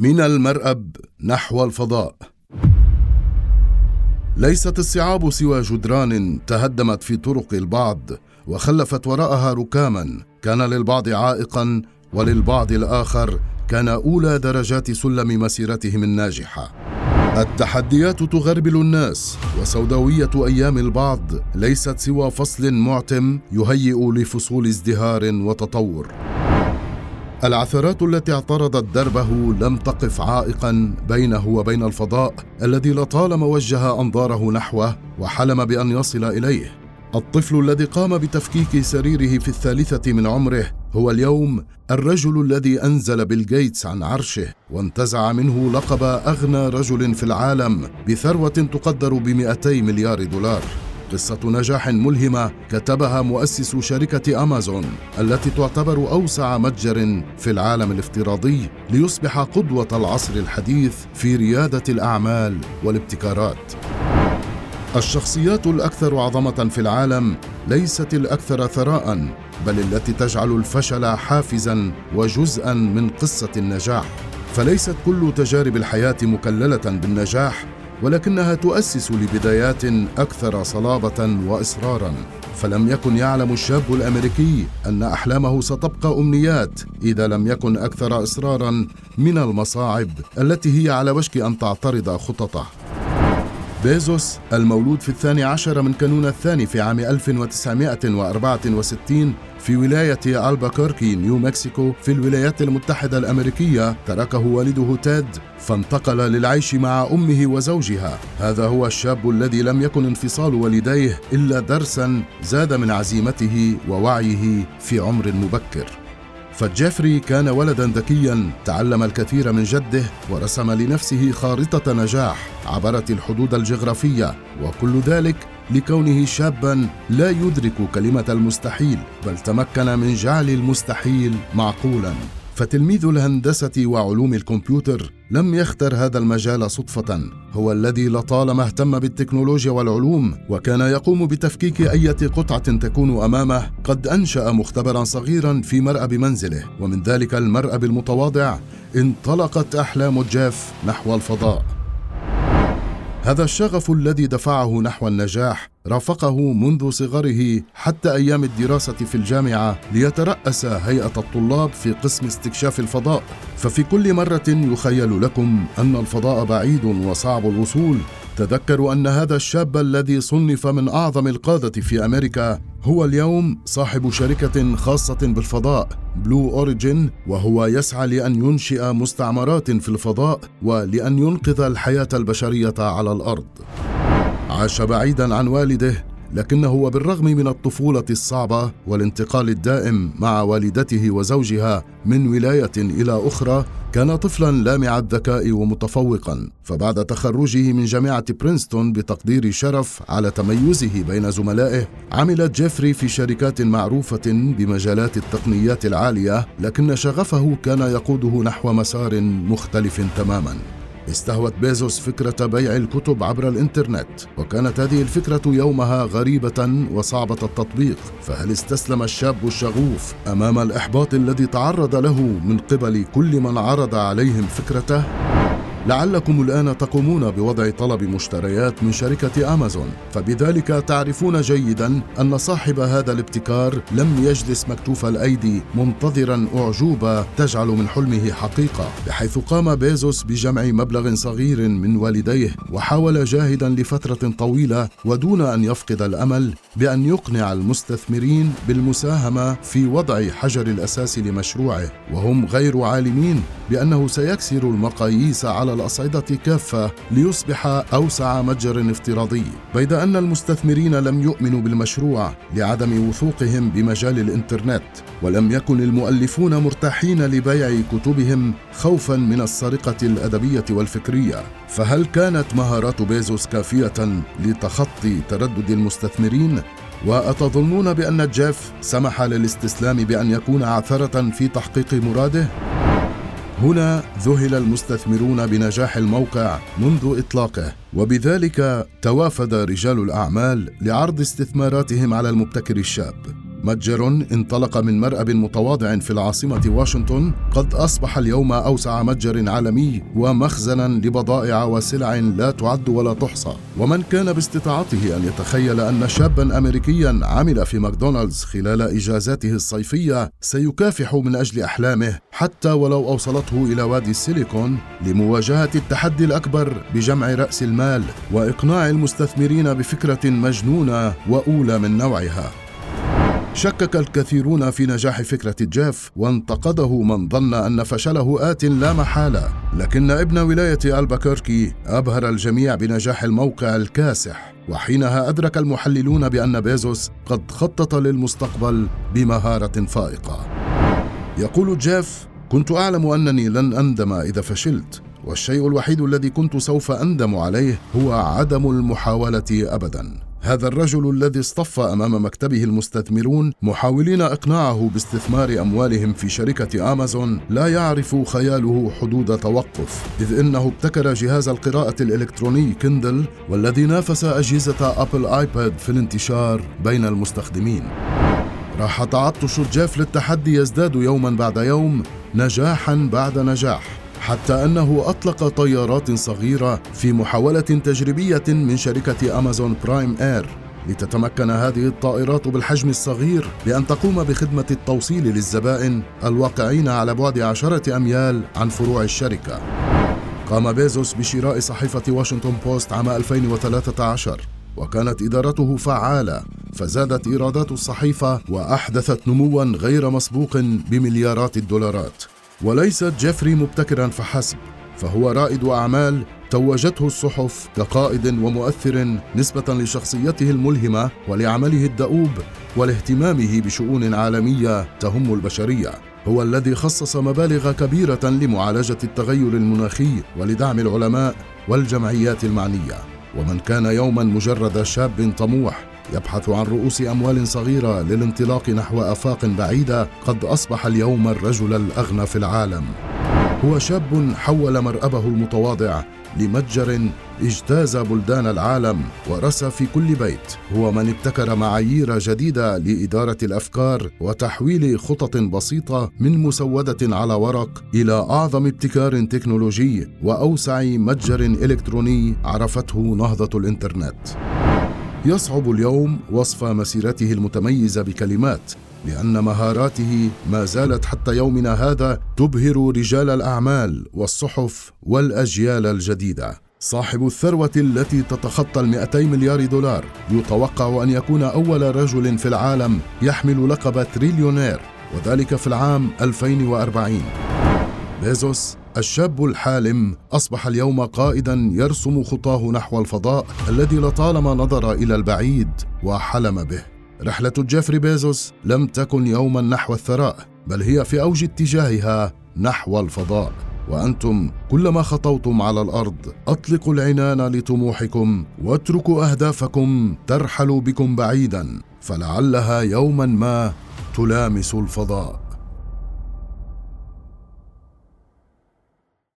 من المرأب نحو الفضاء. ليست الصعاب سوى جدران تهدمت في طرق البعض وخلفت وراءها ركاما. كان للبعض عائقا وللبعض الآخر كان أولى درجات سلم مسيرتهم الناجحة. التحديات تغربل الناس وسوداوية أيام البعض ليست سوى فصل معتم يهيئ لفصول ازدهار وتطور. العثرات التي اعترضت دربه لم تقف عائقا بينه وبين الفضاء الذي لطالما وجه أنظاره نحوه وحلم بأن يصل إليه. الطفل الذي قام بتفكيك سريره في الثالثة من عمره هو اليوم الرجل الذي أنزل بيل جيتس عن عرشه وانتزع منه لقب أغنى رجل في العالم بثروة تقدر ب مليار دولار. قصة نجاح ملهمة كتبها مؤسس شركة أمازون التي تعتبر أوسع متجر في العالم الافتراضي ليصبح قدوة العصر الحديث في ريادة الأعمال والابتكارات. الشخصيات الأكثر عظمة في العالم ليست الأكثر ثراء بل التي تجعل الفشل حافزا وجزءا من قصة النجاح. فليست كل تجارب الحياة مكللة بالنجاح ولكنها تؤسس لبدايات أكثر صلابة وإصرارا. فلم يكن يعلم الشاب الأمريكي أن أحلامه ستبقى أمنيات إذا لم يكن أكثر إصرارا من المصاعب التي هي على وشك أن تعترض خططه. بيزوس المولود في الثاني عشر من كانون الثاني في عام 1964 في ولاية ألباكوركي نيو مكسيكو في الولايات المتحدة الأمريكية تركه والده تيد فانتقل للعيش مع أمه وزوجها. هذا هو الشاب الذي لم يكن انفصال والديه إلا درسا زاد من عزيمته ووعيه في عمر مبكر. فجيفري كان ولدا ذكيا تعلم الكثير من جده ورسم لنفسه خارطة نجاح عبرت الحدود الجغرافية وكل ذلك لكونه شابا لا يدرك كلمة المستحيل بل تمكن من جعل المستحيل معقولا. فتلميذ الهندسة وعلوم الكمبيوتر لم يختر هذا المجال صدفة، هو الذي لطالما اهتم بالتكنولوجيا والعلوم، وكان يقوم بتفكيك أية قطعة تكون أمامه، قد أنشأ مختبرا صغيرا في مرأب منزله، ومن ذلك المرأب المتواضع انطلقت أحلام جيف نحو الفضاء. هذا الشغف الذي دفعه نحو النجاح رافقه منذ صغره حتى أيام الدراسة في الجامعة ليترأس هيئة الطلاب في قسم استكشاف الفضاء. ففي كل مرة يخيل لكم أن الفضاء بعيد وصعب الوصول. تذكروا أن هذا الشاب الذي صنف من أعظم القادة في أمريكا هو اليوم صاحب شركة خاصة بالفضاء Blue Origin وهو يسعى لأن ينشئ مستعمرات في الفضاء ولأن ينقذ الحياة البشرية على الأرض. عاش بعيدا عن والده لكنه وبالرغم من الطفولة الصعبة والانتقال الدائم مع والدته وزوجها من ولاية إلى أخرى كان طفلا لامع الذكاء ومتفوقا. فبعد تخرجه من جامعة برينستون بتقدير شرف على تميزه بين زملائه عمل جيفري في شركات معروفة بمجالات التقنيات العالية لكن شغفه كان يقوده نحو مسار مختلف تماما. استهوت بيزوس فكرة بيع الكتب عبر الإنترنت وكانت هذه الفكرة يومها غريبة وصعبة التطبيق فهل استسلم الشاب الشغوف أمام الإحباط الذي تعرض له من قبل كل من عرض عليهم فكرته؟ لعلكم الآن تقومون بوضع طلب مشتريات من شركة أمازون. فبذلك تعرفون جيدا أن صاحب هذا الابتكار لم يجلس مكتوف الأيدي منتظرا أعجوبة تجعل من حلمه حقيقة بحيث قام بيزوس بجمع مبلغ صغير من والديه وحاول جاهدا لفترة طويلة ودون أن يفقد الأمل بأن يقنع المستثمرين بالمساهمة في وضع حجر الأساس لمشروعه. وهم غير عالمين بأنه سيكسر المقاييس على الأصعدة كافة ليصبح أوسع متجر افتراضي بيد أن المستثمرين لم يؤمنوا بالمشروع لعدم وثوقهم بمجال الإنترنت ولم يكن المؤلفون مرتاحين لبيع كتبهم خوفا من السرقة الأدبية والفكرية فهل كانت مهارات بيزوس كافية لتخطي تردد المستثمرين؟ وأتظنون بأن جيف سمح للاستسلام بأن يكون عثرة في تحقيق مراده؟ هنا ذهل المستثمرون بنجاح الموقع منذ إطلاقه وبذلك توافد رجال الأعمال لعرض استثماراتهم على المبتكر الشاب. متجر انطلق من مرأب متواضع في العاصمة واشنطن قد أصبح اليوم أوسع متجر عالمي ومخزنا لبضائع وسلع لا تعد ولا تحصى. ومن كان باستطاعته أن يتخيل أن شابا أمريكيا عمل في ماكدونالدز خلال إجازاته الصيفية سيكافح من أجل أحلامه حتى ولو أوصلته إلى وادي السيليكون لمواجهة التحدي الأكبر بجمع رأس المال وإقناع المستثمرين بفكرة مجنونة وأولى من نوعها. شكك الكثيرون في نجاح فكرة جيف وانتقده من ظن أن فشله آت لا محالة. لكن ابن ولاية ألباكيركي أبهر الجميع بنجاح الموقع الكاسح وحينها أدرك المحللون بأن بيزوس قد خطط للمستقبل بمهارة فائقة. يقول جيف كنت أعلم أنني لن أندم إذا فشلت والشيء الوحيد الذي كنت سوف أندم عليه هو عدم المحاولة أبداً. هذا الرجل الذي اصطف أمام مكتبه المستثمرون محاولين إقناعه باستثمار أموالهم في شركة أمازون لا يعرف خياله حدود توقف إذ إنه ابتكر جهاز القراءة الإلكتروني Kindle والذي نافس أجهزة أبل آيباد في الانتشار بين المستخدمين. راح تعطش جيف للتحدي يزداد يوما بعد يوم نجاحا بعد نجاح. حتى أنه أطلق طيارات صغيرة في محاولة تجريبية من شركة أمازون Prime Air لتتمكن هذه الطائرات بالحجم الصغير بأن تقوم بخدمة التوصيل للزبائن الواقعين على بعد عشرة أميال عن فروع الشركة. قام بيزوس بشراء صحيفة واشنطن بوست عام 2013 وكانت إدارته فعالة فزادت إيرادات الصحيفة وأحدثت نموا غير مسبوق بمليارات الدولارات. وليس جيفري مبتكرا فحسب فهو رائد أعمال توجته الصحف كقائد ومؤثر نسبة لشخصيته الملهمة ولعمله الدؤوب ولاهتمامه بشؤون عالمية تهم البشرية. هو الذي خصص مبالغ كبيرة لمعالجة التغير المناخي ولدعم العلماء والجمعيات المعنية. ومن كان يوما مجرد شاب طموح يبحث عن رؤوس أموال صغيرة للانطلاق نحو آفاق بعيدة قد أصبح اليوم الرجل الأغنى في العالم. هو شاب حول مرأبه المتواضع لمتجر اجتاز بلدان العالم ورسى في كل بيت. هو من ابتكر معايير جديدة لإدارة الأفكار وتحويل خطط بسيطة من مسودة على ورق إلى أعظم ابتكار تكنولوجي وأوسع متجر إلكتروني عرفته نهضة الإنترنت. يصعب اليوم وصف مسيرته المتميزة بكلمات لأن مهاراته ما زالت حتى يومنا هذا تبهر رجال الأعمال والصحف والأجيال الجديدة. صاحب الثروة التي تتخطى المئتي مليار دولار يتوقع أن يكون أول رجل في العالم يحمل لقب تريليونير وذلك في العام 2040 بيزوس الشاب الحالم أصبح اليوم قائدا يرسم خطاه نحو الفضاء الذي لطالما نظر إلى البعيد وحلم به. رحلة جيفري بيزوس لم تكن يوما نحو الثراء بل هي في أوج اتجاهها نحو الفضاء. وأنتم كلما خطوتم على الأرض أطلقوا العنان لطموحكم واتركوا أهدافكم ترحل بكم بعيدا فلعلها يوما ما تلامس الفضاء.